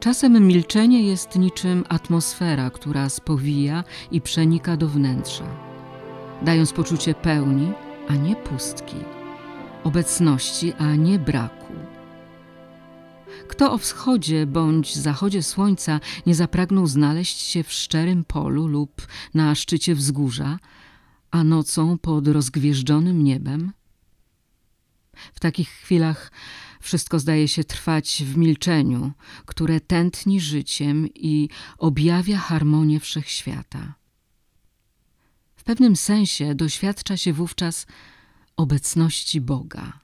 Czasem milczenie jest niczym atmosfera, która spowija i przenika do wnętrza, dając poczucie pełni, a nie pustki, obecności, a nie braku. Kto o wschodzie bądź zachodzie słońca nie zapragnął znaleźć się w szczerym polu lub na szczycie wzgórza, a nocą pod rozgwieżdżonym niebem? W takich chwilach wszystko zdaje się trwać w milczeniu, które tętni życiem i objawia harmonię wszechświata. W pewnym sensie doświadcza się wówczas obecności Boga.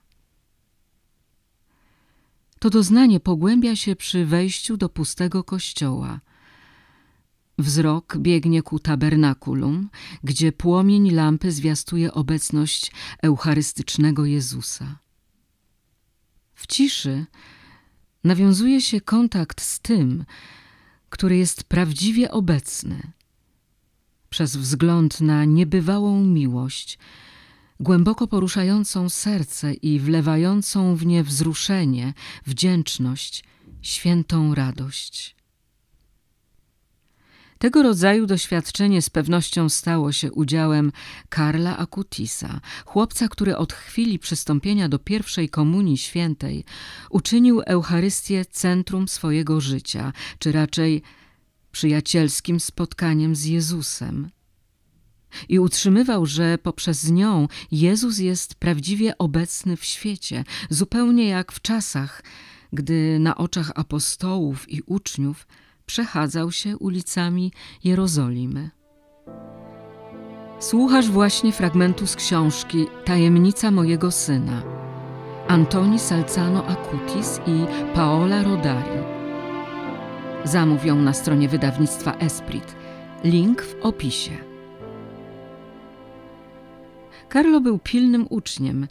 To doznanie pogłębia się przy wejściu do pustego kościoła. Wzrok biegnie ku tabernakulum, gdzie płomień lampy zwiastuje obecność eucharystycznego Jezusa. W ciszy nawiązuje się kontakt z tym, który jest prawdziwie obecny. Przez wzgląd na niebywałą miłość, głęboko poruszającą serce i wlewającą w nie wzruszenie, wdzięczność, świętą radość. Tego rodzaju doświadczenie z pewnością stało się udziałem Karla Akutisa, chłopca, który od chwili przystąpienia do pierwszej komunii świętej uczynił Eucharystię centrum swojego życia, czy raczej przyjacielskim spotkaniem z Jezusem. I utrzymywał, że poprzez nią Jezus jest prawdziwie obecny w świecie, zupełnie jak w czasach, gdy na oczach apostołów i uczniów przechadzał się ulicami Jerozolimy. Słuchasz właśnie fragmentu z książki Tajemnica mojego syna Antoni Salzano Acutis i Paola Rodari. Zamów ją na stronie wydawnictwa Esprit. Link w opisie. Carlo był pilnym uczniem.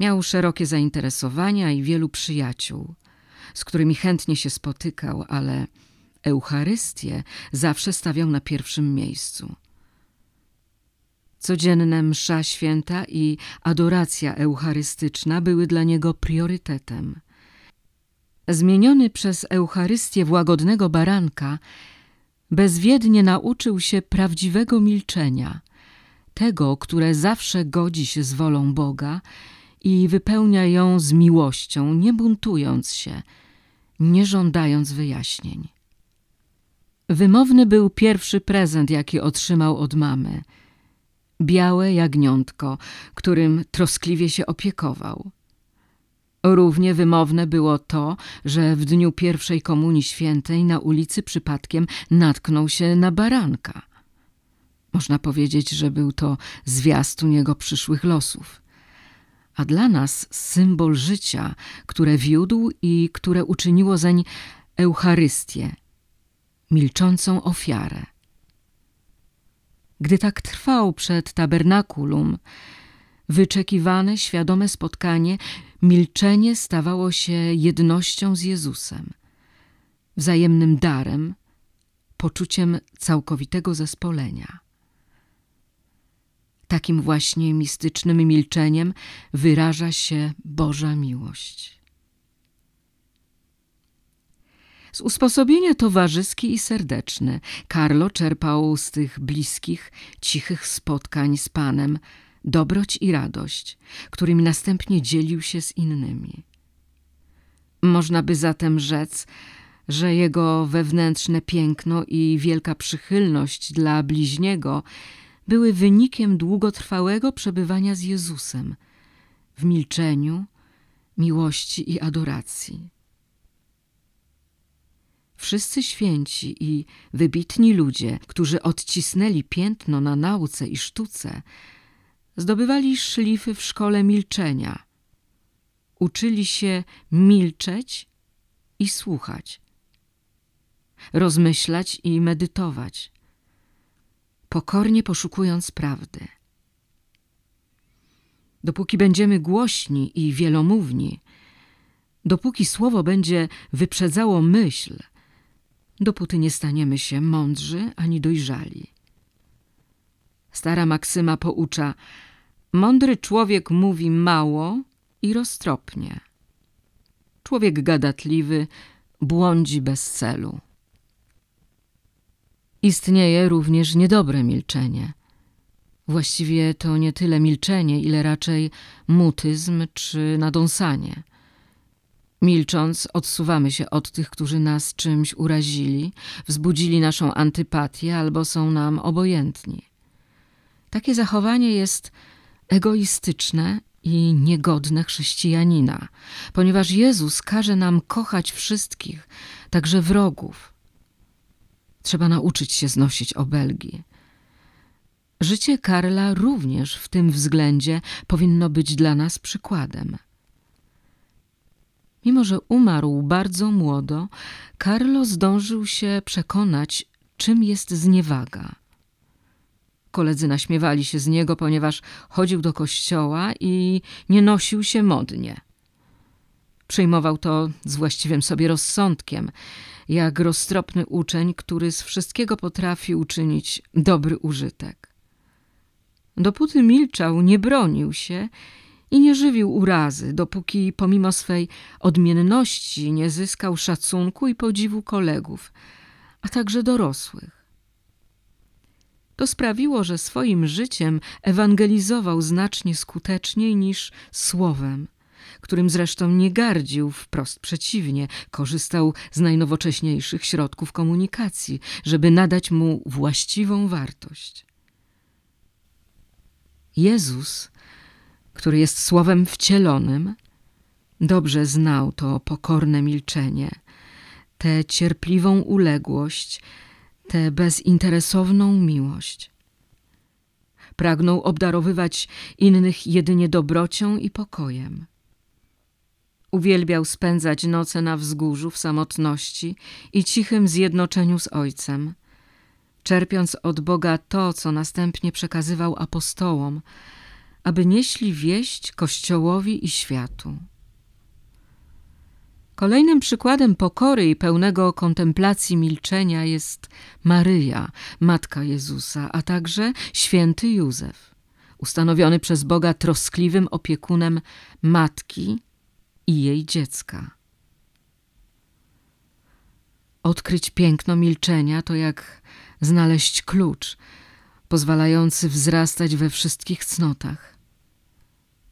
Miał szerokie zainteresowania i wielu przyjaciół, z którymi chętnie się spotykał, ale Eucharystię zawsze stawiał na pierwszym miejscu. Codzienne msza święta i adoracja eucharystyczna były dla niego priorytetem. Zmieniony przez Eucharystię w łagodnego baranka, bezwiednie nauczył się prawdziwego milczenia, tego, które zawsze godzi się z wolą Boga i wypełnia ją z miłością, nie buntując się, nie żądając wyjaśnień. Wymowny był pierwszy prezent, jaki otrzymał od mamy. Białe jagniątko, którym troskliwie się opiekował. Równie wymowne było to, że w dniu pierwszej komunii świętej na ulicy przypadkiem natknął się na baranka. Można powiedzieć, że był to zwiastun jego przyszłych losów. A dla nas symbol życia, które wiódł i które uczyniło zeń Eucharystię, milczącą ofiarę. Gdy tak trwał przed tabernakulum, wyczekiwane, świadome spotkanie, milczenie stawało się jednością z Jezusem, wzajemnym darem, poczuciem całkowitego zespolenia. Takim właśnie mistycznym milczeniem wyraża się Boża miłość. Z usposobienia towarzyski i serdeczny Carlo czerpał z tych bliskich, cichych spotkań z Panem dobroć i radość, którymi następnie dzielił się z innymi. Można by zatem rzec, że jego wewnętrzne piękno i wielka przychylność dla bliźniego były wynikiem długotrwałego przebywania z Jezusem w milczeniu, miłości i adoracji. Wszyscy święci i wybitni ludzie, którzy odcisnęli piętno na nauce i sztuce, zdobywali szlify w szkole milczenia. Uczyli się milczeć i słuchać, rozmyślać i medytować, pokornie poszukując prawdy. Dopóki będziemy głośni i wielomówni, dopóki słowo będzie wyprzedzało myśl, dopóty nie staniemy się mądrzy ani dojrzali. Stara maksyma poucza: Mądry człowiek mówi mało i roztropnie. Człowiek gadatliwy błądzi bez celu. Istnieje również niedobre milczenie. Właściwie to nie tyle milczenie, ile raczej mutyzm czy nadąsanie. Milcząc, odsuwamy się od tych, którzy nas czymś urazili, wzbudzili naszą antypatię albo są nam obojętni. Takie zachowanie jest egoistyczne i niegodne chrześcijanina, ponieważ Jezus każe nam kochać wszystkich, także wrogów. Trzeba nauczyć się znosić obelgi. Życie Karla również w tym względzie powinno być dla nas przykładem. Mimo, że umarł bardzo młodo, Carlo zdążył się przekonać, czym jest zniewaga. Koledzy naśmiewali się z niego, ponieważ chodził do kościoła i nie nosił się modnie. Przyjmował to z właściwym sobie rozsądkiem, jak roztropny uczeń, który z wszystkiego potrafi uczynić dobry użytek. Dopóty milczał, nie bronił się i nie żywił urazy, dopóki pomimo swej odmienności nie zyskał szacunku i podziwu kolegów, a także dorosłych. To sprawiło, że swoim życiem ewangelizował znacznie skuteczniej niż słowem, którym zresztą nie gardził, wprost przeciwnie, korzystał z najnowocześniejszych środków komunikacji, żeby nadać mu właściwą wartość. Jezus, który jest słowem wcielonym, dobrze znał to pokorne milczenie, tę cierpliwą uległość, tę bezinteresowną miłość. Pragnął obdarowywać innych jedynie dobrocią i pokojem. Uwielbiał spędzać noce na wzgórzu w samotności i cichym zjednoczeniu z Ojcem, czerpiąc od Boga to, co następnie przekazywał apostołom, aby nieśli wieść Kościołowi i światu. Kolejnym przykładem pokory i pełnego kontemplacji milczenia jest Maryja, matka Jezusa, a także święty Józef, ustanowiony przez Boga troskliwym opiekunem matki i jej dziecka. Odkryć piękno milczenia to jak znaleźć klucz, pozwalający wzrastać we wszystkich cnotach.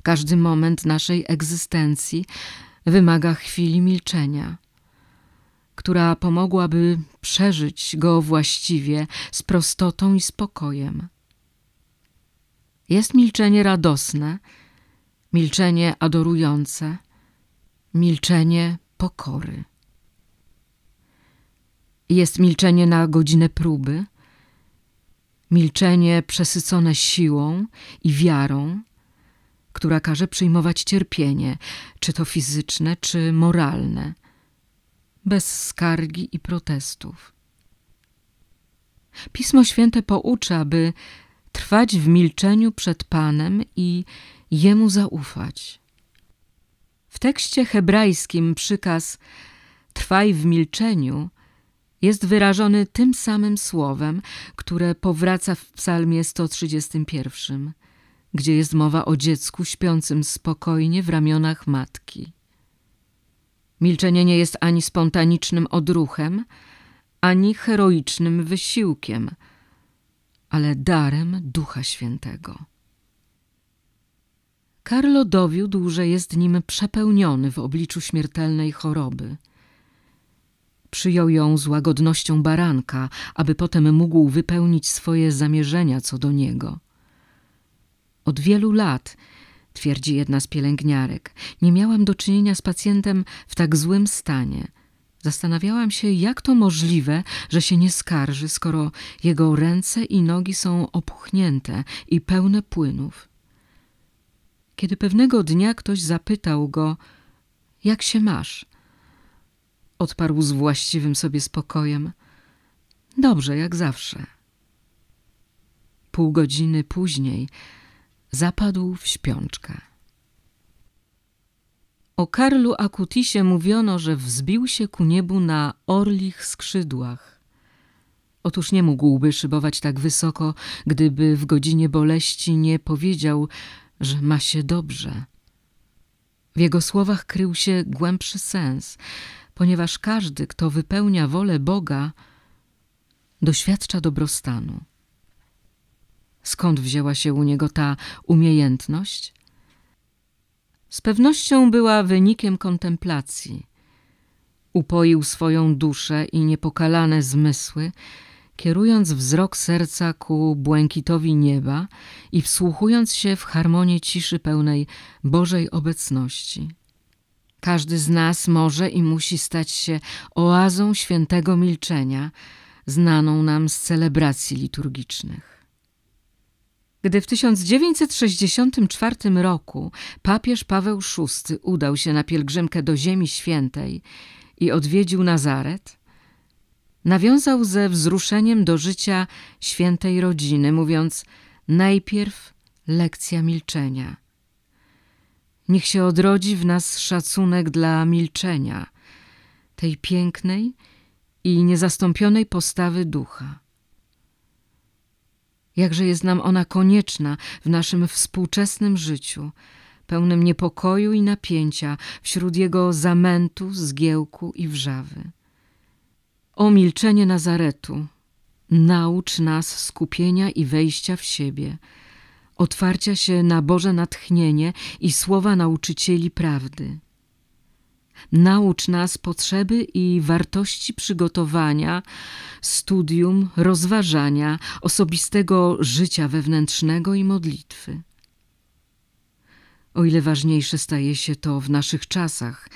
Każdy moment naszej egzystencji wymaga chwili milczenia, która pomogłaby przeżyć go właściwie z prostotą i spokojem. Jest milczenie radosne, milczenie adorujące, milczenie pokory. Jest milczenie na godzinę próby, milczenie przesycone siłą i wiarą, która każe przyjmować cierpienie, czy to fizyczne, czy moralne, bez skargi i protestów. Pismo Święte poucza, by trwać w milczeniu przed Panem i Jemu zaufać. W tekście hebrajskim przykaz trwaj w milczeniu jest wyrażony tym samym słowem, które powraca w psalmie 131 gdzie jest mowa o dziecku śpiącym spokojnie w ramionach matki. Milczenie nie jest ani spontanicznym odruchem, ani heroicznym wysiłkiem, ale darem Ducha Świętego. Karlo dowiódł, że jest nim przepełniony w obliczu śmiertelnej choroby. Przyjął ją z łagodnością baranka, aby potem mógł wypełnić swoje zamierzenia co do niego. Od wielu lat, twierdzi jedna z pielęgniarek, nie miałam do czynienia z pacjentem w tak złym stanie. Zastanawiałam się, jak to możliwe, że się nie skarży, skoro jego ręce i nogi są opuchnięte i pełne płynów. Kiedy pewnego dnia ktoś zapytał go, jak się masz? Odparł z właściwym sobie spokojem, dobrze, jak zawsze. Pół godziny później zapadł w śpiączkę. O Karlu Akutisie mówiono, że wzbił się ku niebu na orlich skrzydłach. Otóż nie mógłby szybować tak wysoko, gdyby w godzinie boleści nie powiedział, że ma się dobrze. W jego słowach krył się głębszy sens, ponieważ każdy, kto wypełnia wolę Boga, doświadcza dobrostanu. Skąd wzięła się u niego ta umiejętność? Z pewnością była wynikiem kontemplacji. Upoił swoją duszę i niepokalane zmysły, kierując wzrok serca ku błękitowi nieba i wsłuchując się w harmonię ciszy pełnej Bożej obecności. Każdy z nas może i musi stać się oazą świętego milczenia, znaną nam z celebracji liturgicznych. Gdy w 1964 roku papież Paweł VI udał się na pielgrzymkę do Ziemi Świętej i odwiedził Nazaret, nawiązał ze wzruszeniem do życia świętej rodziny, mówiąc najpierw lekcja milczenia. Niech się odrodzi w nas szacunek dla milczenia, tej pięknej i niezastąpionej postawy ducha. Jakże jest nam ona konieczna w naszym współczesnym życiu, pełnym niepokoju i napięcia wśród jego zamętu, zgiełku i wrzawy. O milczenie Nazaretu, naucz nas skupienia i wejścia w siebie, otwarcia się na Boże natchnienie i słowa nauczycieli prawdy. Naucz nas potrzeby i wartości przygotowania, studium, rozważania, osobistego życia wewnętrznego i modlitwy. O ile ważniejsze staje się to w naszych czasach,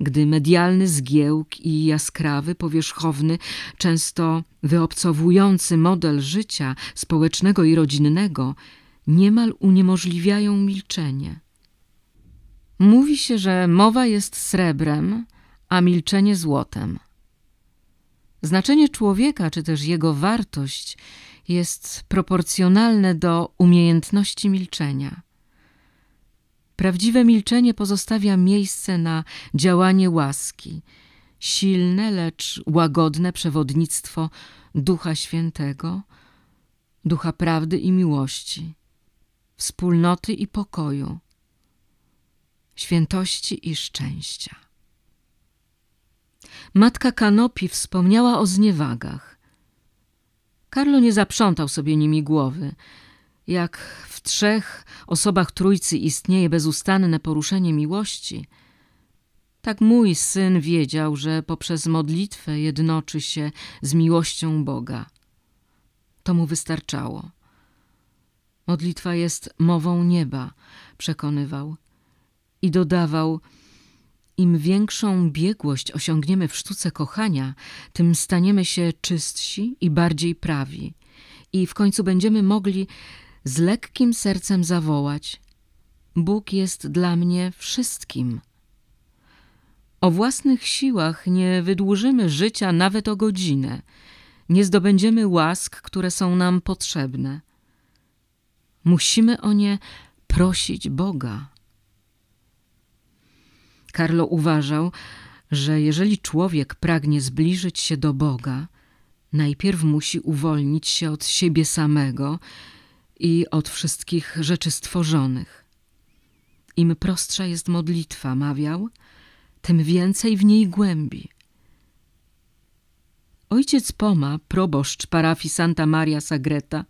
gdy medialny zgiełk i jaskrawy, powierzchowny, często wyobcowujący model życia społecznego i rodzinnego niemal uniemożliwiają milczenie. Mówi się, że mowa jest srebrem, a milczenie złotem. Znaczenie człowieka, czy też jego wartość jest proporcjonalne do umiejętności milczenia. Prawdziwe milczenie pozostawia miejsce na działanie łaski, silne, lecz łagodne przewodnictwo Ducha Świętego, Ducha Prawdy i Miłości, wspólnoty i pokoju, świętości i szczęścia. Matka Kanopi wspomniała o zniewagach. Karlo nie zaprzątał sobie nimi głowy. Jak w trzech osobach Trójcy istnieje bezustanne poruszenie miłości, tak mój syn wiedział, że poprzez modlitwę jednoczy się z miłością Boga. To mu wystarczało. Modlitwa jest mową nieba, przekonywał i dodawał: Im większą biegłość osiągniemy w sztuce kochania, tym staniemy się czystsi i bardziej prawi, i w końcu będziemy mogli z lekkim sercem zawołać: Bóg jest dla mnie wszystkim. O własnych siłach nie wydłużymy życia nawet o godzinę, nie zdobędziemy łask, które są nam potrzebne. Musimy o nie prosić Boga. Karlo uważał, że jeżeli człowiek pragnie zbliżyć się do Boga, najpierw musi uwolnić się od siebie samego i od wszystkich rzeczy stworzonych. Im prostsza jest modlitwa, mawiał, tym więcej w niej głębi. Ojciec Poma, proboszcz parafii Santa Maria Sagreta,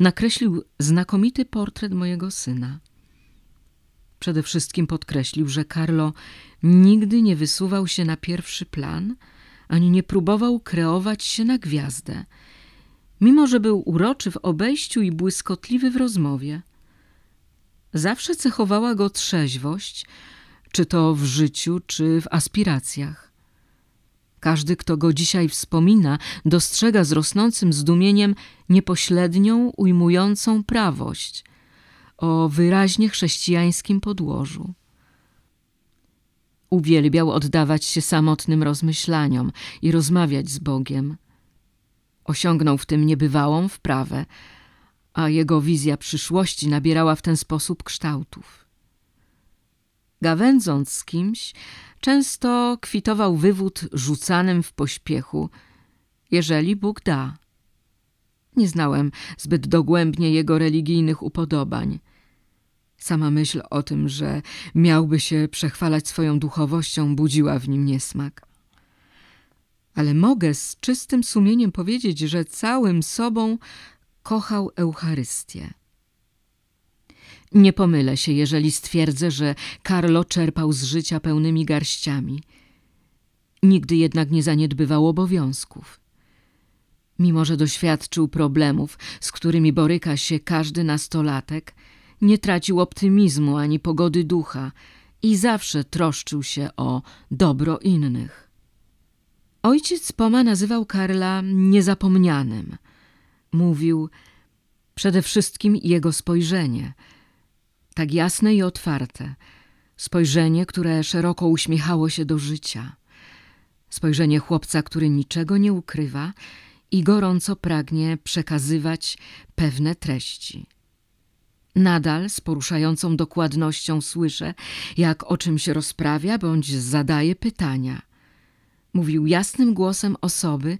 nakreślił znakomity portret mojego syna. Przede wszystkim podkreślił, że Carlo nigdy nie wysuwał się na pierwszy plan, ani nie próbował kreować się na gwiazdę, mimo że był uroczy w obejściu i błyskotliwy w rozmowie. Zawsze cechowała go trzeźwość, czy to w życiu, czy w aspiracjach. Każdy, kto go dzisiaj wspomina, dostrzega z rosnącym zdumieniem niepośrednią, ujmującą prawość o wyraźnie chrześcijańskim podłożu. Uwielbiał oddawać się samotnym rozmyślaniom i rozmawiać z Bogiem. Osiągnął w tym niebywałą wprawę, a jego wizja przyszłości nabierała w ten sposób kształtów. Gawędząc z kimś, często kwitował wywód rzucanym w pośpiechu, jeżeli Bóg da. Nie znałem zbyt dogłębnie jego religijnych upodobań. Sama myśl o tym, że miałby się przechwalać swoją duchowością, budziła w nim niesmak. ale mogę z czystym sumieniem powiedzieć, że całym sobą kochał Eucharystię. Nie pomylę się, jeżeli stwierdzę, że Carlo czerpał z życia pełnymi garściami. Nigdy jednak nie zaniedbywał obowiązków. Mimo, że doświadczył problemów, z którymi boryka się każdy nastolatek, nie tracił optymizmu ani pogody ducha i zawsze troszczył się o dobro innych. Ojciec Poma nazywał Karla niezapomnianym. Mówił przede wszystkim jego spojrzenie, tak jasne i otwarte, spojrzenie, które szeroko uśmiechało się do życia, spojrzenie chłopca, który niczego nie ukrywa i gorąco pragnie przekazywać pewne treści. Nadal z poruszającą dokładnością słyszę, jak o czymś rozprawia bądź zadaje pytania. Mówił jasnym głosem osoby,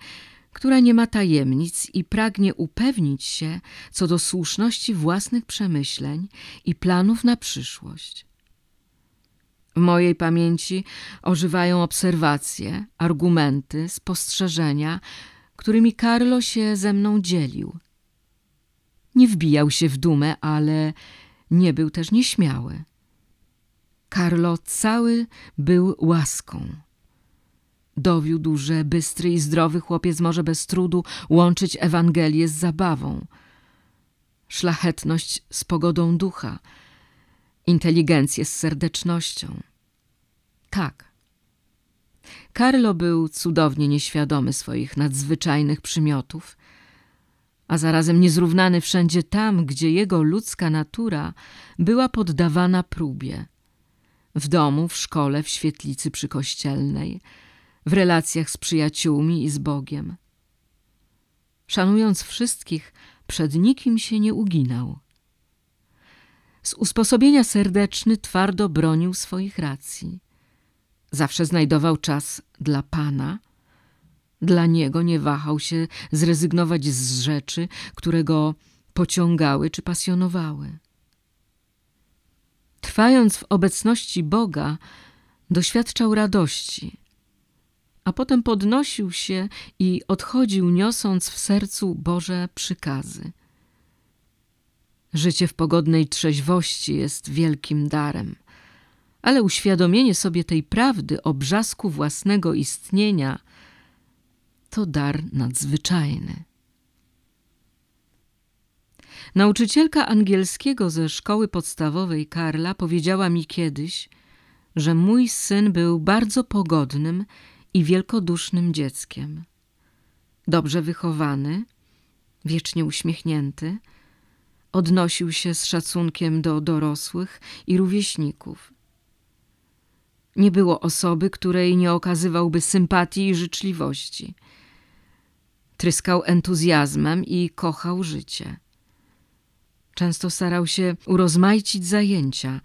która nie ma tajemnic i pragnie upewnić się co do słuszności własnych przemyśleń i planów na przyszłość. W mojej pamięci ożywają obserwacje, argumenty, spostrzeżenia, którymi Carlo się ze mną dzielił. Nie wbijał się w dumę, ale nie był też nieśmiały. Carlo cały był łaską. Dowiódł, że bystry i zdrowy chłopiec może bez trudu łączyć Ewangelię z zabawą, szlachetność z pogodą ducha, inteligencję z serdecznością. Tak. Carlo był cudownie nieświadomy swoich nadzwyczajnych przymiotów, a zarazem niezrównany wszędzie tam, gdzie jego ludzka natura była poddawana próbie. W domu, w szkole, w świetlicy przykościelnej – w relacjach z przyjaciółmi i z Bogiem. Szanując wszystkich, przed nikim się nie uginał. Z usposobienia serdeczny twardo bronił swoich racji. Zawsze znajdował czas dla Pana. Dla Niego nie wahał się zrezygnować z rzeczy, które go pociągały czy pasjonowały. Trwając w obecności Boga, doświadczał radości, a potem podnosił się i odchodził, niosąc w sercu Boże przykazy. Życie w pogodnej trzeźwości jest wielkim darem, ale uświadomienie sobie tej prawdy o brzasku własnego istnienia to dar nadzwyczajny. Nauczycielka angielskiego ze szkoły podstawowej Karla powiedziała mi kiedyś, że mój syn był bardzo pogodnym i wielkodusznym dzieckiem. Dobrze wychowany, wiecznie uśmiechnięty, odnosił się z szacunkiem do dorosłych i rówieśników. Nie było osoby, której nie okazywałby sympatii i życzliwości. Tryskał entuzjazmem i kochał życie. Często starał się urozmaicić zajęcia,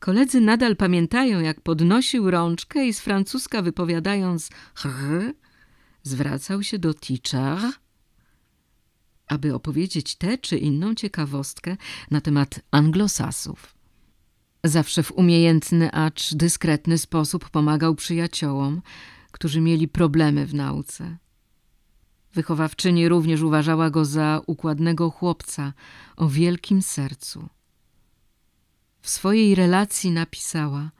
Koledzy nadal pamiętają, jak podnosił rączkę i z francuska wypowiadając hr, zwracał się do teacher, aby opowiedzieć tę czy inną ciekawostkę na temat anglosasów. Zawsze w umiejętny, acz dyskretny sposób pomagał przyjaciołom, którzy mieli problemy w nauce. Wychowawczyni również uważała go za układnego chłopca o wielkim sercu w swojej relacji napisała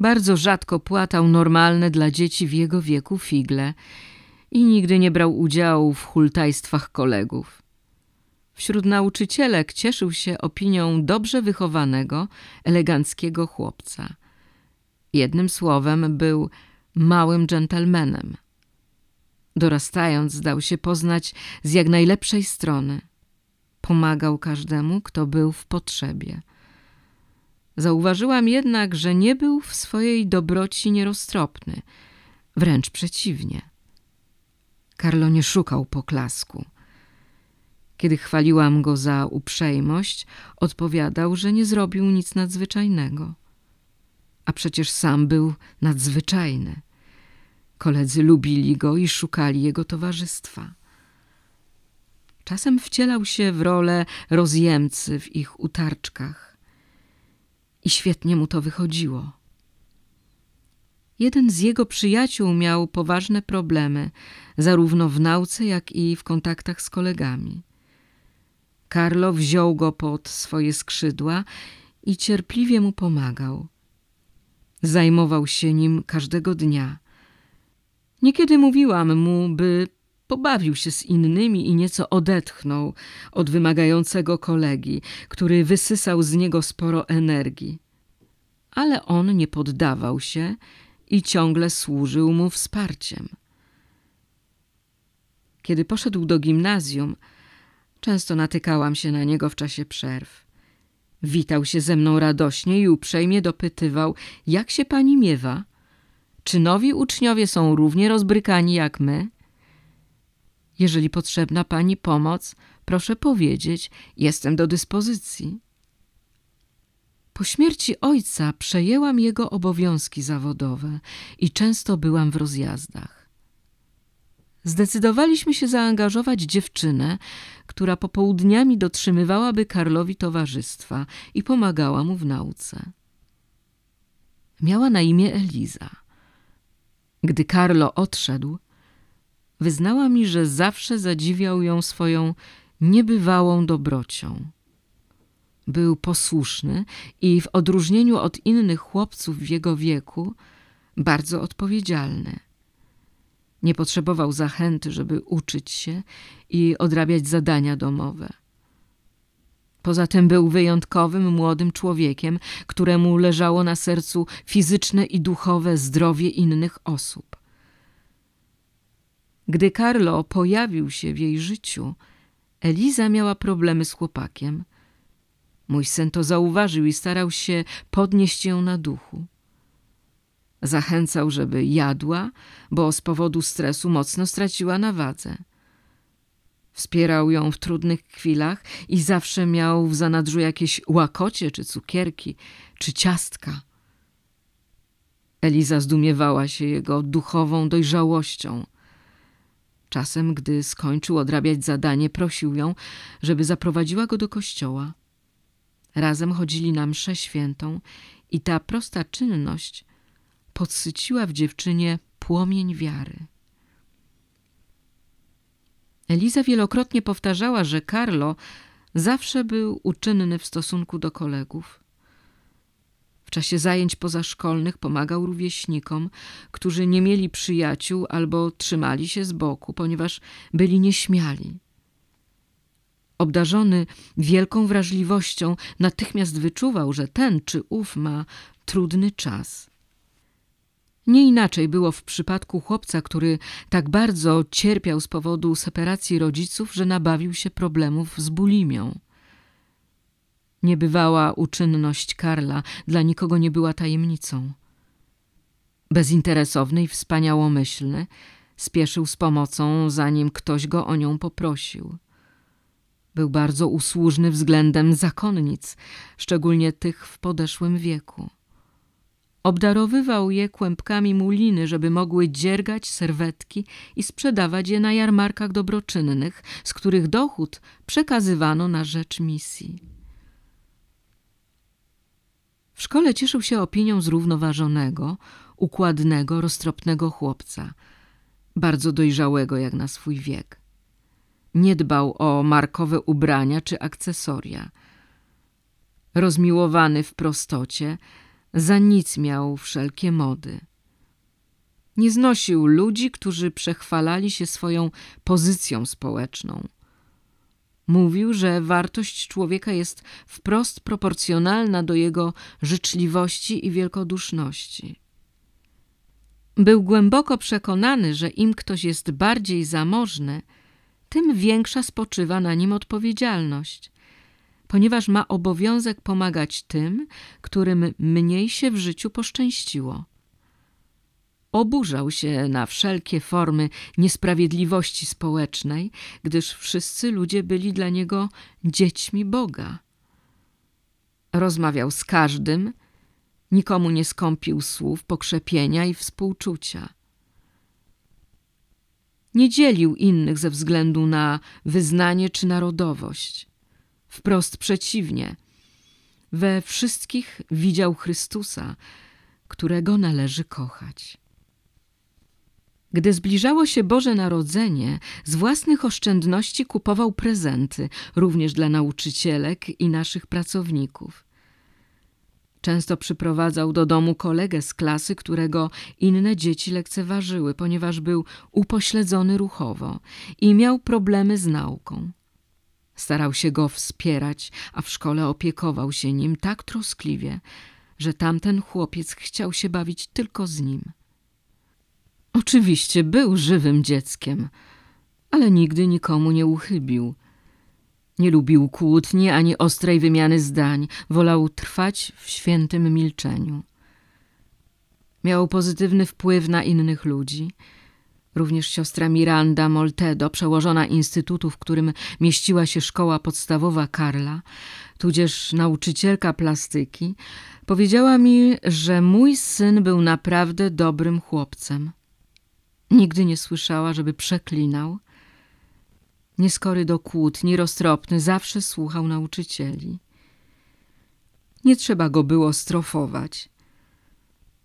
Bardzo rzadko płatał normalne dla dzieci w jego wieku figle i nigdy nie brał udziału w hultajstwach kolegów. Wśród nauczycielek cieszył się opinią dobrze wychowanego, eleganckiego chłopca. Jednym słowem był małym dżentelmenem. Dorastając zdał się poznać z jak najlepszej strony – pomagał każdemu, kto był w potrzebie. Zauważyłam jednak, że nie był w swojej dobroci nieroztropny, wręcz przeciwnie. Karlo nie szukał poklasku. Kiedy chwaliłam go za uprzejmość, odpowiadał, że nie zrobił nic nadzwyczajnego. A przecież sam był nadzwyczajny. Koledzy lubili go i szukali jego towarzystwa. Czasem wcielał się w rolę rozjemcy w ich utarczkach. I świetnie mu to wychodziło. Jeden z jego przyjaciół miał poważne problemy, zarówno w nauce, jak i w kontaktach z kolegami. Carlo wziął go pod swoje skrzydła i cierpliwie mu pomagał. Zajmował się nim każdego dnia. Niekiedy mówiłam mu, by pobawił się z innymi i nieco odetchnął od wymagającego kolegi, który wysysał z niego sporo energii. Ale on nie poddawał się i ciągle służył mu wsparciem. Kiedy poszedł do gimnazjum, często natykałam się na niego w czasie przerw. Witał się ze mną radośnie i uprzejmie dopytywał, jak się pani miewa? Czy nowi uczniowie są równie rozbrykani jak my? Jeżeli potrzebna pani pomoc, proszę powiedzieć, jestem do dyspozycji. Po śmierci ojca przejęłam jego obowiązki zawodowe i często byłam w rozjazdach. Zdecydowaliśmy się zaangażować dziewczynę, która popołudniami dotrzymywałaby Karlowi towarzystwa i pomagała mu w nauce. Miała na imię Eliza. Gdy Karlo odszedł, wyznała mi, że zawsze zadziwiał ją swoją niebywałą dobrocią. Był posłuszny i w odróżnieniu od innych chłopców w jego wieku bardzo odpowiedzialny. Nie potrzebował zachęty, żeby uczyć się i odrabiać zadania domowe. Poza tym był wyjątkowym młodym człowiekiem, któremu leżało na sercu fizyczne i duchowe zdrowie innych osób. Gdy Carlo pojawił się w jej życiu, Eliza miała problemy z chłopakiem. Mój syn to zauważył i starał się podnieść ją na duchu. Zachęcał, żeby jadła, bo z powodu stresu mocno straciła na wadze. Wspierał ją w trudnych chwilach i zawsze miał w zanadrzu jakieś łakocie, czy cukierki, czy ciastka. Eliza zdumiewała się jego duchową dojrzałością. Czasem, gdy skończył odrabiać zadanie, prosił ją, żeby zaprowadziła go do kościoła. Razem chodzili na mszę świętą i ta prosta czynność podsyciła w dziewczynie płomień wiary. Eliza wielokrotnie powtarzała, że Carlo zawsze był uczynny w stosunku do kolegów. W czasie zajęć pozaszkolnych pomagał rówieśnikom, którzy nie mieli przyjaciół albo trzymali się z boku, ponieważ byli nieśmiali. Obdarzony wielką wrażliwością, natychmiast wyczuwał, że ten czy ów ma trudny czas. Nie inaczej było w przypadku chłopca, który tak bardzo cierpiał z powodu separacji rodziców, że nabawił się problemów z bulimią. Niebywała uczynność Karla dla nikogo nie była tajemnicą. Bezinteresowny i wspaniałomyślny, spieszył z pomocą, zanim ktoś go o nią poprosił. Był bardzo usłużny względem zakonnic, szczególnie tych w podeszłym wieku. Obdarowywał je kłębkami muliny, żeby mogły dziergać serwetki i sprzedawać je na jarmarkach dobroczynnych, z których dochód przekazywano na rzecz misji. W szkole cieszył się opinią zrównoważonego, układnego, roztropnego chłopca, bardzo dojrzałego jak na swój wiek. Nie dbał o markowe ubrania czy akcesoria. Rozmiłowany w prostocie, za nic miał wszelkie mody. Nie znosił ludzi, którzy przechwalali się swoją pozycją społeczną. Mówił, że wartość człowieka jest wprost proporcjonalna do jego życzliwości i wielkoduszności. Był głęboko przekonany, że im ktoś jest bardziej zamożny, tym większa spoczywa na nim odpowiedzialność, ponieważ ma obowiązek pomagać tym, którym mniej się w życiu poszczęściło. Oburzał się na wszelkie formy niesprawiedliwości społecznej, gdyż wszyscy ludzie byli dla niego dziećmi Boga. Rozmawiał z każdym, nikomu nie skąpił słów pokrzepienia i współczucia. Nie dzielił innych ze względu na wyznanie czy narodowość. Wprost przeciwnie. We wszystkich widział Chrystusa, którego należy kochać. Gdy zbliżało się Boże Narodzenie, z własnych oszczędności kupował prezenty, również dla nauczycielek i naszych pracowników. Często przyprowadzał do domu kolegę z klasy, którego inne dzieci lekceważyły, ponieważ był upośledzony ruchowo i miał problemy z nauką. Starał się go wspierać, a w szkole opiekował się nim tak troskliwie, że tamten chłopiec chciał się bawić tylko z nim. Oczywiście był żywym dzieckiem, ale nigdy nikomu nie uchybił. Nie lubił kłótni ani ostrej wymiany zdań, wolał trwać w świętym milczeniu. Miał pozytywny wpływ na innych ludzi. Również siostra Miranda Moltedo, przełożona instytutu, w którym mieściła się szkoła podstawowa Karla, tudzież nauczycielka plastyki, powiedziała mi, że mój syn był naprawdę dobrym chłopcem. Nigdy nie słyszała, żeby przeklinał. Nieskory do kłótni, roztropny, zawsze słuchał nauczycieli. Nie trzeba go było strofować.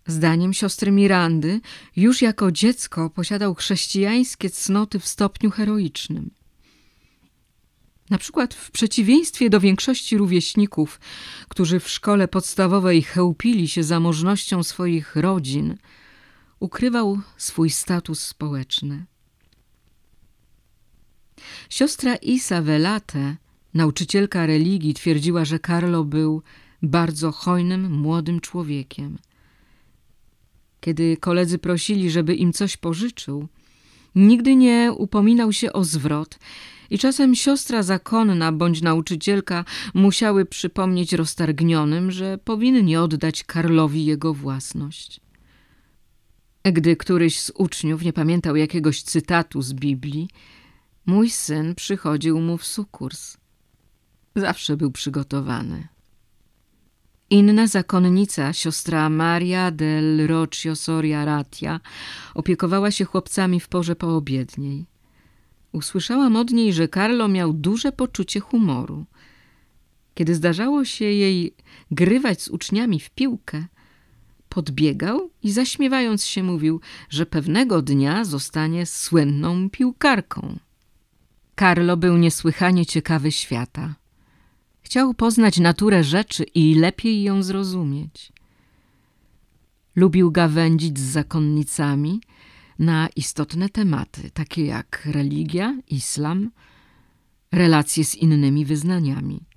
Zdaniem siostry Mirandy, już jako dziecko posiadał chrześcijańskie cnoty w stopniu heroicznym. Na przykład w przeciwieństwie do większości rówieśników, którzy w szkole podstawowej chełpili się zamożnością swoich rodzin – ukrywał swój status społeczny. Siostra Isa Velate, nauczycielka religii, twierdziła, że Carlo był bardzo hojnym, młodym człowiekiem. Kiedy koledzy prosili, żeby im coś pożyczył, nigdy nie upominał się o zwrot i czasem siostra zakonna bądź nauczycielka musiały przypomnieć roztargnionym, że powinni oddać Karlowi jego własność. Gdy któryś z uczniów nie pamiętał jakiegoś cytatu z Biblii, mój syn przychodził mu w sukurs. Zawsze był przygotowany. Inna zakonnica, siostra Maria del Roccio Soria Ratia, opiekowała się chłopcami w porze poobiedniej. Usłyszałam od niej, że Carlo miał duże poczucie humoru. Kiedy zdarzało się jej grywać z uczniami w piłkę, podbiegał i zaśmiewając się mówił, że pewnego dnia zostanie słynną piłkarką. Carlo był niesłychanie ciekawy świata. Chciał poznać naturę rzeczy i lepiej ją zrozumieć. Lubił gawędzić z zakonnicami na istotne tematy, takie jak religia, islam, relacje z innymi wyznaniami.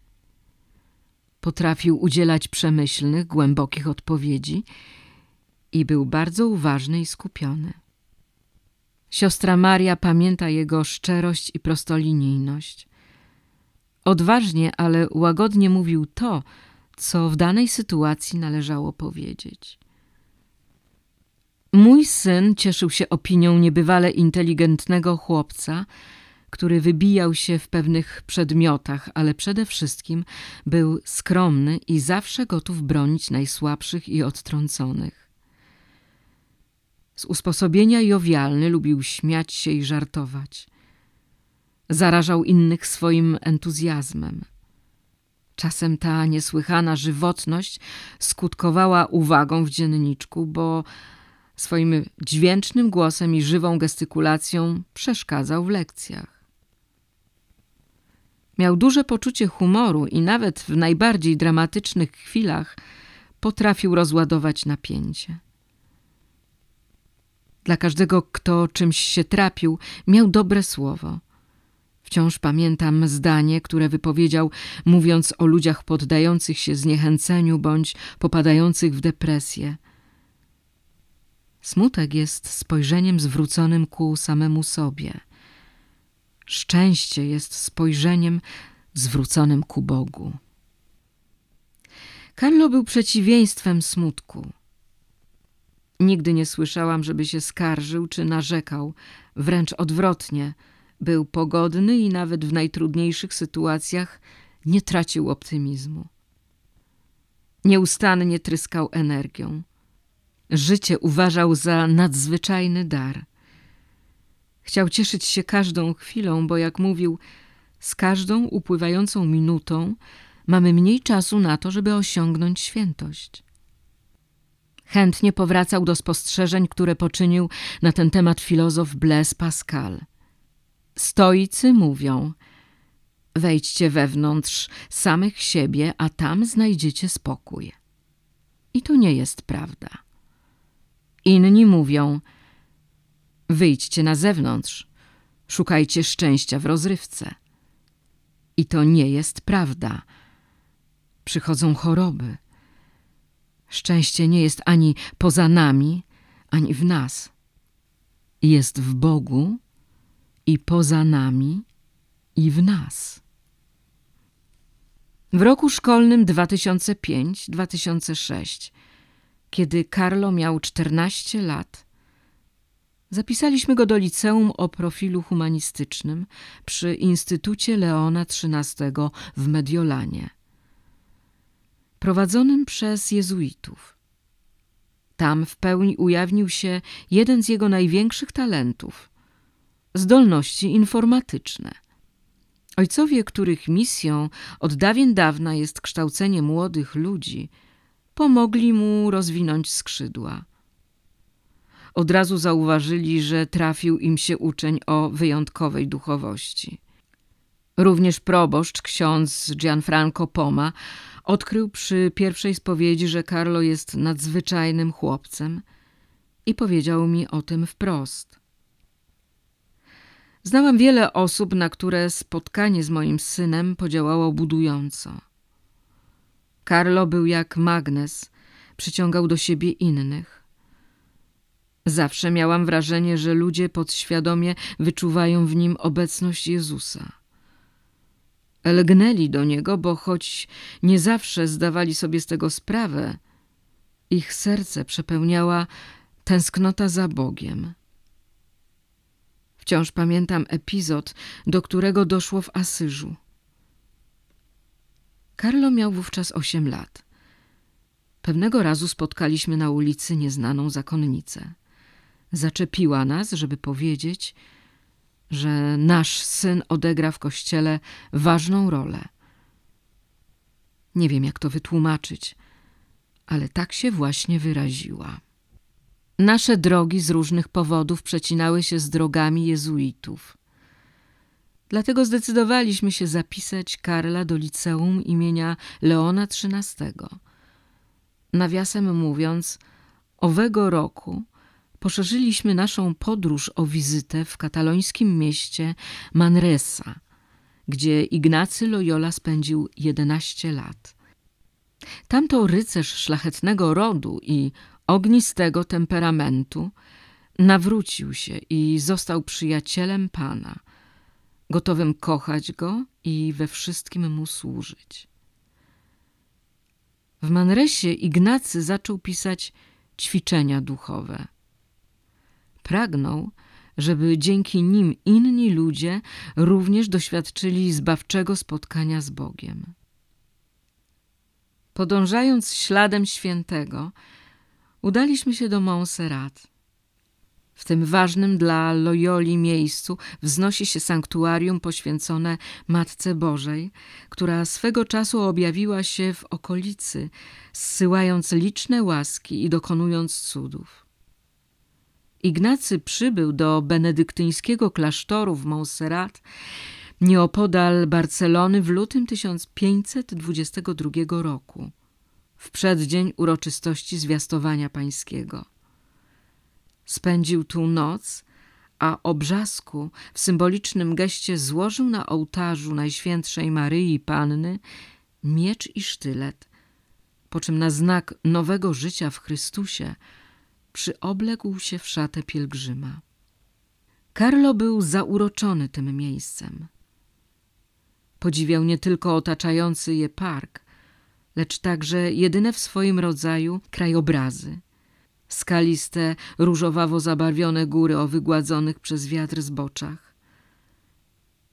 Potrafił udzielać przemyślnych, głębokich odpowiedzi i był bardzo uważny i skupiony. Siostra Maria pamięta jego szczerość i prostolinijność. Odważnie, ale łagodnie mówił to, co w danej sytuacji należało powiedzieć. Mój syn cieszył się opinią niebywale inteligentnego chłopca, który wybijał się w pewnych przedmiotach, ale przede wszystkim był skromny i zawsze gotów bronić najsłabszych i odtrąconych. Z usposobienia jowialny lubił śmiać się i żartować. Zarażał innych swoim entuzjazmem. Czasem ta niesłychana żywotność skutkowała uwagą w dzienniczku, bo swoim dźwięcznym głosem i żywą gestykulacją przeszkadzał w lekcjach. Miał duże poczucie humoru i nawet w najbardziej dramatycznych chwilach potrafił rozładować napięcie. Dla każdego, kto czymś się trapił, miał dobre słowo. Wciąż pamiętam zdanie, które wypowiedział, mówiąc o ludziach poddających się zniechęceniu bądź popadających w depresję. Smutek jest spojrzeniem zwróconym ku samemu sobie – Szczęście jest spojrzeniem zwróconym ku Bogu. Carlo był przeciwieństwem smutku. Nigdy nie słyszałam, żeby się skarżył czy narzekał, wręcz odwrotnie. Był pogodny i nawet w najtrudniejszych sytuacjach nie tracił optymizmu. Nieustannie tryskał energią. Życie uważał za nadzwyczajny dar – Chciał cieszyć się każdą chwilą, bo jak mówił, z każdą upływającą minutą mamy mniej czasu na to, żeby osiągnąć świętość. Chętnie powracał do spostrzeżeń, które poczynił na ten temat filozof Blaise Pascal. Stoicy mówią: Wejdźcie wewnątrz samych siebie, a tam znajdziecie spokój. I to nie jest prawda. Inni mówią: Wyjdźcie na zewnątrz, szukajcie szczęścia w rozrywce. I to nie jest prawda. Przychodzą choroby. Szczęście nie jest ani poza nami, ani w nas. Jest w Bogu i poza nami, i w nas. W roku szkolnym 2005-2006, kiedy Carlo miał 14 lat, zapisaliśmy go do liceum o profilu humanistycznym przy Instytucie Leona XIII w Mediolanie, prowadzonym przez jezuitów. Tam w pełni ujawnił się jeden z jego największych talentów – zdolności informatyczne. Ojcowie, których misją od dawien dawna jest kształcenie młodych ludzi, pomogli mu rozwinąć skrzydła. Od razu zauważyli, że trafił im się uczeń o wyjątkowej duchowości. Również proboszcz, ksiądz Gianfranco Poma, odkrył przy pierwszej spowiedzi, że Carlo jest nadzwyczajnym chłopcem i powiedział mi o tym wprost – Znałam wiele osób, na które spotkanie z moim synem podziałało budująco. Carlo był jak magnes, przyciągał do siebie innych. Zawsze miałam wrażenie, że ludzie podświadomie wyczuwają w nim obecność Jezusa. Lgnęli do niego, bo choć nie zawsze zdawali sobie z tego sprawę, ich serce przepełniała tęsknota za Bogiem. Wciąż pamiętam epizod, do którego doszło w Asyżu. Karlo miał wówczas osiem lat. Pewnego razu spotkaliśmy na ulicy nieznaną zakonnicę. Zaczepiła nas, żeby powiedzieć, że nasz syn odegra w kościele ważną rolę. Nie wiem, jak to wytłumaczyć, ale tak się właśnie wyraziła. Nasze drogi z różnych powodów przecinały się z drogami jezuitów. Dlatego zdecydowaliśmy się zapisać Karla do liceum imienia Leona XIII. Nawiasem mówiąc, owego roku poszerzyliśmy naszą podróż o wizytę w katalońskim mieście Manresa, gdzie Ignacy Loyola spędził 11 lat. Tamto rycerz szlachetnego rodu i ognistego temperamentu, nawrócił się i został przyjacielem Pana, gotowym kochać Go i we wszystkim Mu służyć. W Manresie Ignacy zaczął pisać ćwiczenia duchowe. Pragnął, żeby dzięki nim inni ludzie również doświadczyli zbawczego spotkania z Bogiem. Podążając śladem świętego, udaliśmy się do Montserrat. W tym ważnym dla Loyoli miejscu wznosi się sanktuarium poświęcone Matce Bożej, która swego czasu objawiła się w okolicy, zsyłając liczne łaski i dokonując cudów. Ignacy przybył do benedyktyńskiego klasztoru w Montserrat nieopodal Barcelony w lutym 1522 roku w przeddzień uroczystości zwiastowania pańskiego. Spędził tu noc, a obrzasku w symbolicznym geście złożył na ołtarzu Najświętszej Maryi Panny miecz i sztylet, po czym na znak nowego życia w Chrystusie przyobległ się w szatę pielgrzyma. Karlo był zauroczony tym miejscem. Podziwiał nie tylko otaczający je park, lecz także jedyne w swoim rodzaju krajobrazy. Skaliste, różowawo zabarwione góry o wygładzonych przez wiatr zboczach.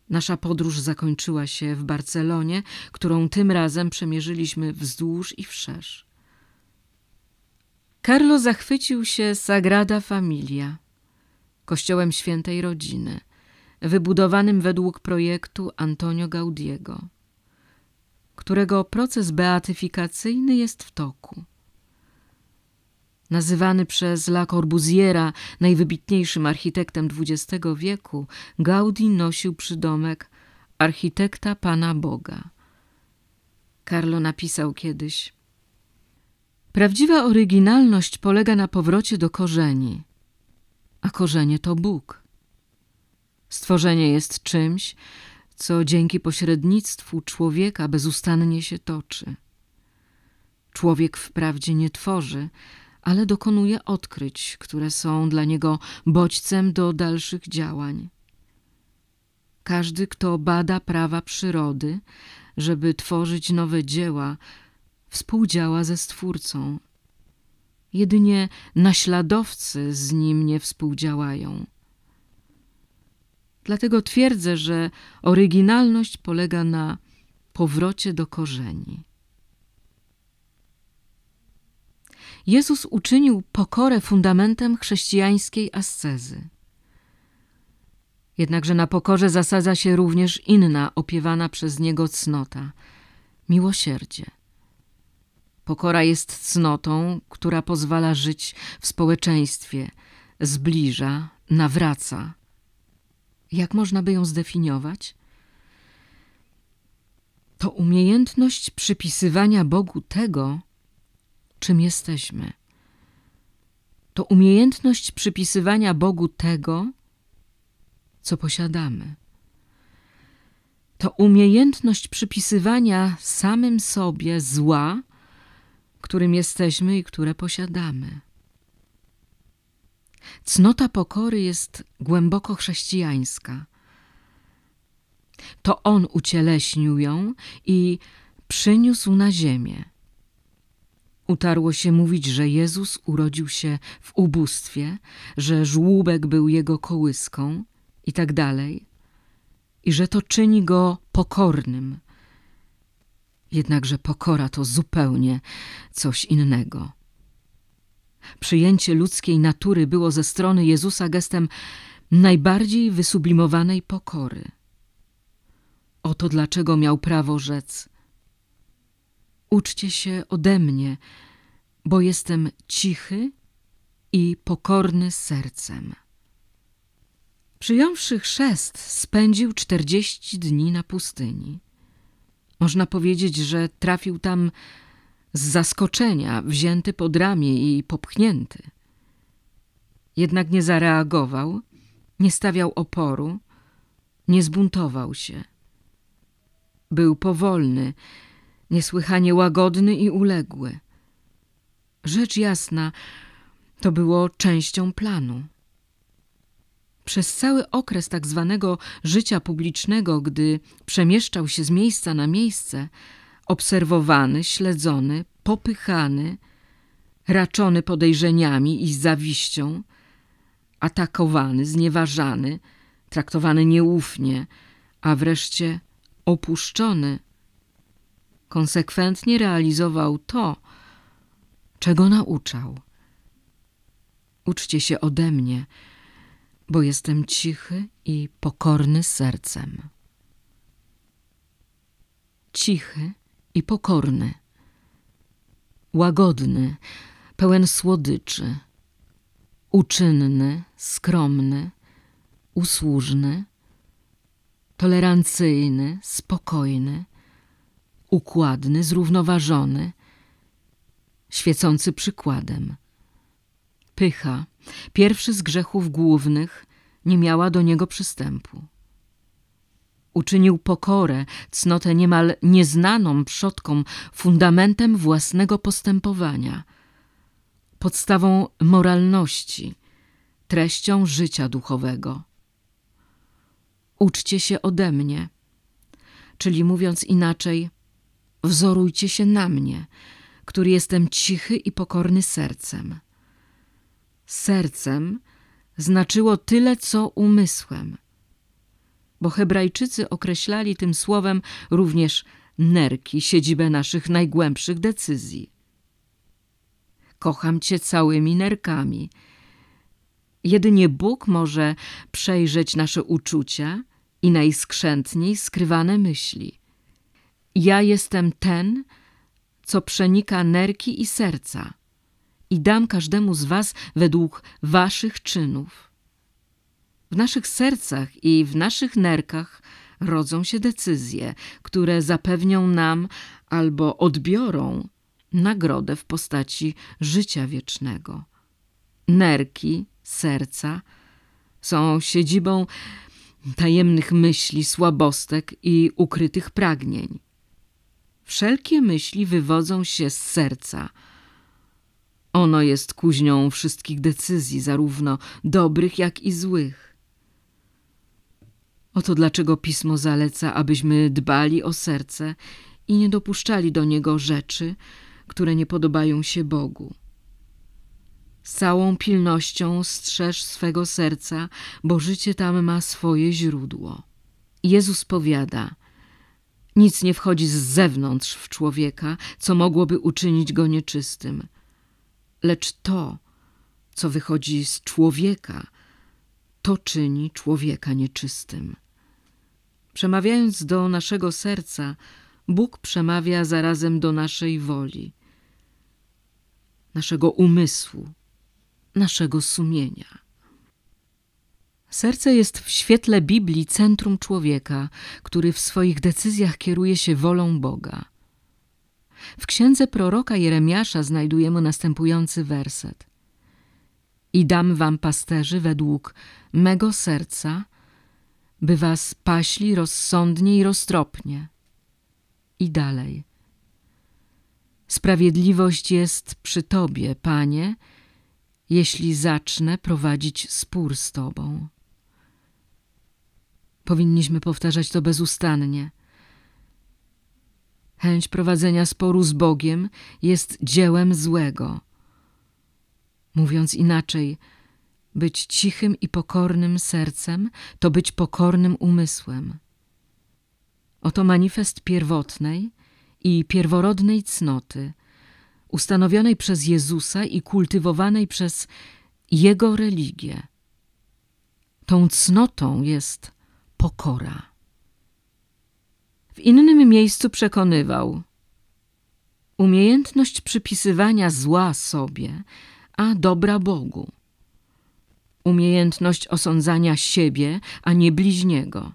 Nasza podróż zakończyła się w Barcelonie, którą tym razem przemierzyliśmy wzdłuż i wszerz. Carlo zachwycił się Sagrada Familia, kościołem świętej rodziny, wybudowanym według projektu Antonio Gaudiego którego proces beatyfikacyjny jest w toku. Nazywany przez La Corbusiera najwybitniejszym architektem XX wieku, Gaudi nosił przydomek architekta Pana Boga. Carlo napisał kiedyś: Prawdziwa oryginalność polega na powrocie do korzeni, a korzenie to Bóg. Stworzenie jest czymś, co dzięki pośrednictwu człowieka bezustannie się toczy. Człowiek wprawdzie nie tworzy, ale dokonuje odkryć, które są dla niego bodźcem do dalszych działań. Każdy, kto bada prawa przyrody, żeby tworzyć nowe dzieła, współdziała ze Stwórcą. Jedynie naśladowcy z nim nie współdziałają. Dlatego twierdzę, że oryginalność polega na powrocie do korzeni. Jezus uczynił pokorę fundamentem chrześcijańskiej ascezy. Jednakże na pokorze zasadza się również inna, opiewana przez Niego cnota – miłosierdzie. Pokora jest cnotą, która pozwala żyć w społeczeństwie, zbliża, nawraca. Jak można by ją zdefiniować? To umiejętność przypisywania Bogu tego, czym jesteśmy. To umiejętność przypisywania Bogu tego, co posiadamy. To umiejętność przypisywania samym sobie zła, którym jesteśmy i które posiadamy. Cnota pokory jest głęboko chrześcijańska. To On ucieleśnił ją i przyniósł na ziemię. Utarło się mówić, że Jezus urodził się w ubóstwie, że żłóbek był jego kołyską i tak dalej, i że to czyni go pokornym. Jednakże pokora to zupełnie coś innego. Przyjęcie ludzkiej natury było ze strony Jezusa gestem najbardziej wysublimowanej pokory. Oto dlaczego miał prawo rzec: Uczcie się ode mnie, bo jestem cichy i pokorny sercem. Przyjąwszy chrzest, spędził czterdzieści dni na pustyni. Można powiedzieć, że trafił tam z zaskoczenia, wzięty pod ramię i popchnięty. Jednak nie zareagował, nie stawiał oporu, nie zbuntował się. Był powolny, niesłychanie łagodny i uległy. Rzecz jasna, to było częścią planu. Przez cały okres tak zwanego życia publicznego, gdy przemieszczał się z miejsca na miejsce, obserwowany, śledzony, popychany, raczony podejrzeniami i zawiścią, atakowany, znieważany, traktowany nieufnie, a wreszcie opuszczony, konsekwentnie realizował to, czego nauczał. Uczcie się ode mnie, bo jestem cichy i pokorny sercem. Cichy i pokorny, łagodny, pełen słodyczy, uczynny, skromny, usłużny, tolerancyjny, spokojny, układny, zrównoważony, świecący przykładem. Pycha, pierwszy z grzechów głównych, nie miała do niego przystępu. Uczynił pokorę, cnotę niemal nieznaną przodkom, fundamentem własnego postępowania, podstawą moralności, treścią życia duchowego. Uczcie się ode mnie, czyli mówiąc inaczej, wzorujcie się na mnie, który jestem cichy i pokorny sercem. Sercem znaczyło tyle, co umysłem – bo Hebrajczycy określali tym słowem również nerki, siedzibę naszych najgłębszych decyzji. Kocham Cię całymi nerkami. Jedynie Bóg może przejrzeć nasze uczucia i najskrzętniej skrywane myśli. Ja jestem ten, co przenika nerki i serca i dam każdemu z was według waszych czynów. W naszych sercach i w naszych nerkach rodzą się decyzje, które zapewnią nam albo odbiorą nagrodę w postaci życia wiecznego. Nerki, serca są siedzibą tajemnych myśli, słabostek i ukrytych pragnień. Wszelkie myśli wywodzą się z serca. Ono jest kuźnią wszystkich decyzji, zarówno dobrych, jak i złych. Oto dlaczego pismo zaleca, abyśmy dbali o serce i nie dopuszczali do niego rzeczy, które nie podobają się Bogu. Z całą pilnością strzeż swego serca, bo życie tam ma swoje źródło. Jezus powiada: Nic nie wchodzi z zewnątrz w człowieka, co mogłoby uczynić go nieczystym, lecz to, co wychodzi z człowieka, to czyni człowieka nieczystym. Przemawiając do naszego serca, Bóg przemawia zarazem do naszej woli, naszego umysłu, naszego sumienia. Serce jest w świetle Biblii centrum człowieka, który w swoich decyzjach kieruje się wolą Boga. W księdze proroka Jeremiasza znajdujemy następujący werset. I dam wam pasterzy według mego serca, by was paśli rozsądnie i roztropnie. I dalej. Sprawiedliwość jest przy Tobie, Panie, jeśli zacznę prowadzić spór z Tobą. Powinniśmy powtarzać to bezustannie. Chęć prowadzenia sporu z Bogiem jest dziełem złego. Mówiąc inaczej, być cichym i pokornym sercem to być pokornym umysłem. Oto manifest pierwotnej i pierworodnej cnoty, ustanowionej przez Jezusa i kultywowanej przez Jego religię. Tą cnotą jest pokora. W innym miejscu przekonywał umiejętność przypisywania zła sobie, a dobra Bogu. Umiejętność osądzania siebie, a nie bliźniego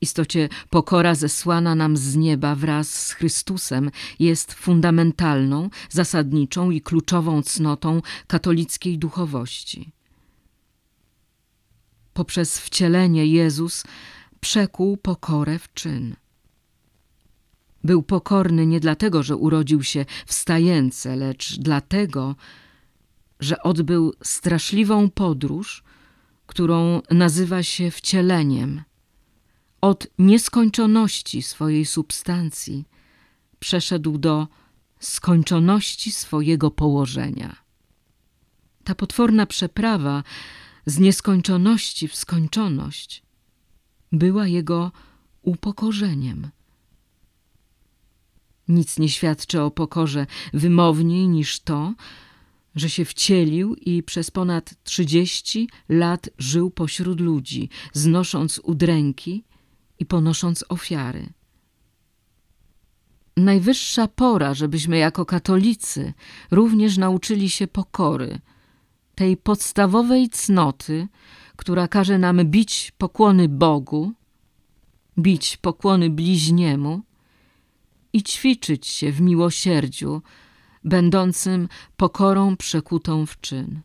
istocie pokora zesłana nam z nieba wraz z Chrystusem jest fundamentalną, zasadniczą i kluczową cnotą katolickiej duchowości. Poprzez wcielenie Jezus przekuł pokorę w czyn. Był pokorny nie dlatego, że urodził się w stajence, lecz dlatego, że odbył straszliwą podróż, którą nazywa się wcieleniem – od nieskończoności swojej substancji przeszedł do skończoności swojego położenia. Ta potworna przeprawa z nieskończoności w skończoność była jego upokorzeniem. Nic nie świadczy o pokorze wymowniej niż to, że się wcielił i przez ponad trzydzieści lat żył pośród ludzi, znosząc udręki i ponosząc ofiary. Najwyższa pora, żebyśmy jako katolicy również nauczyli się pokory, tej podstawowej cnoty, która każe nam bić pokłony Bogu, bić pokłony bliźniemu i ćwiczyć się w miłosierdziu, będącym pokorą przekutą w czyn.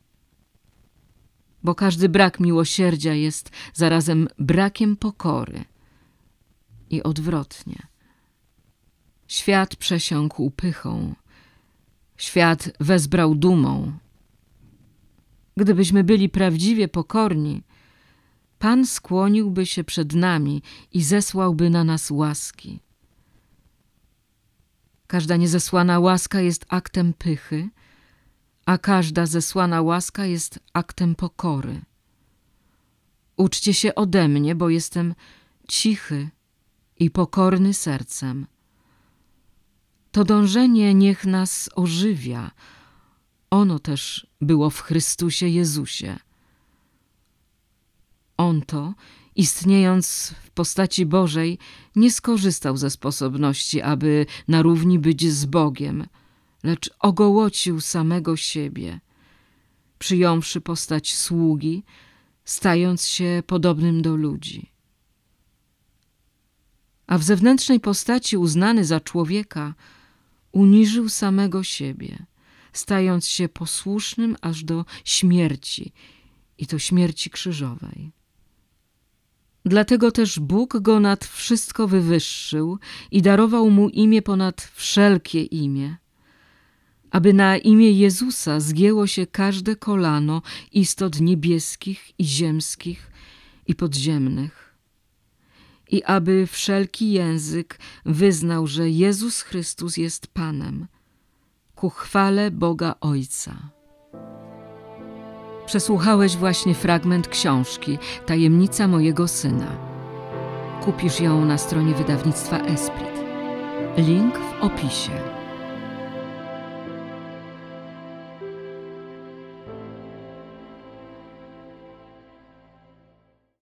Bo każdy brak miłosierdzia jest zarazem brakiem pokory – i odwrotnie. Świat przesiąkł pychą, świat wezbrał dumą. Gdybyśmy byli prawdziwie pokorni, Pan skłoniłby się przed nami i zesłałby na nas łaski. Każda niezesłana łaska jest aktem pychy, a każda zesłana łaska jest aktem pokory. Uczcie się ode mnie, bo jestem cichy i pokorny sercem. To dążenie niech nas ożywia. Ono też było w Chrystusie Jezusie. On to, istniejąc w postaci Bożej, nie skorzystał ze sposobności, aby na równi być z Bogiem, lecz ogołocił samego siebie, przyjąwszy postać sługi, stając się podobnym do ludzi. A w zewnętrznej postaci uznany za człowieka, uniżył samego siebie, stając się posłusznym aż do śmierci, i to śmierci krzyżowej. Dlatego też Bóg go nad wszystko wywyższył i darował mu imię ponad wszelkie imię, aby na imię Jezusa zgięło się każde kolano istot niebieskich i ziemskich i podziemnych, i aby wszelki język wyznał, że Jezus Chrystus jest Panem, ku chwale Boga Ojca. Przesłuchałeś właśnie fragment książki Tajemnica mojego syna. Kupisz ją na stronie wydawnictwa Esprit. Link w opisie.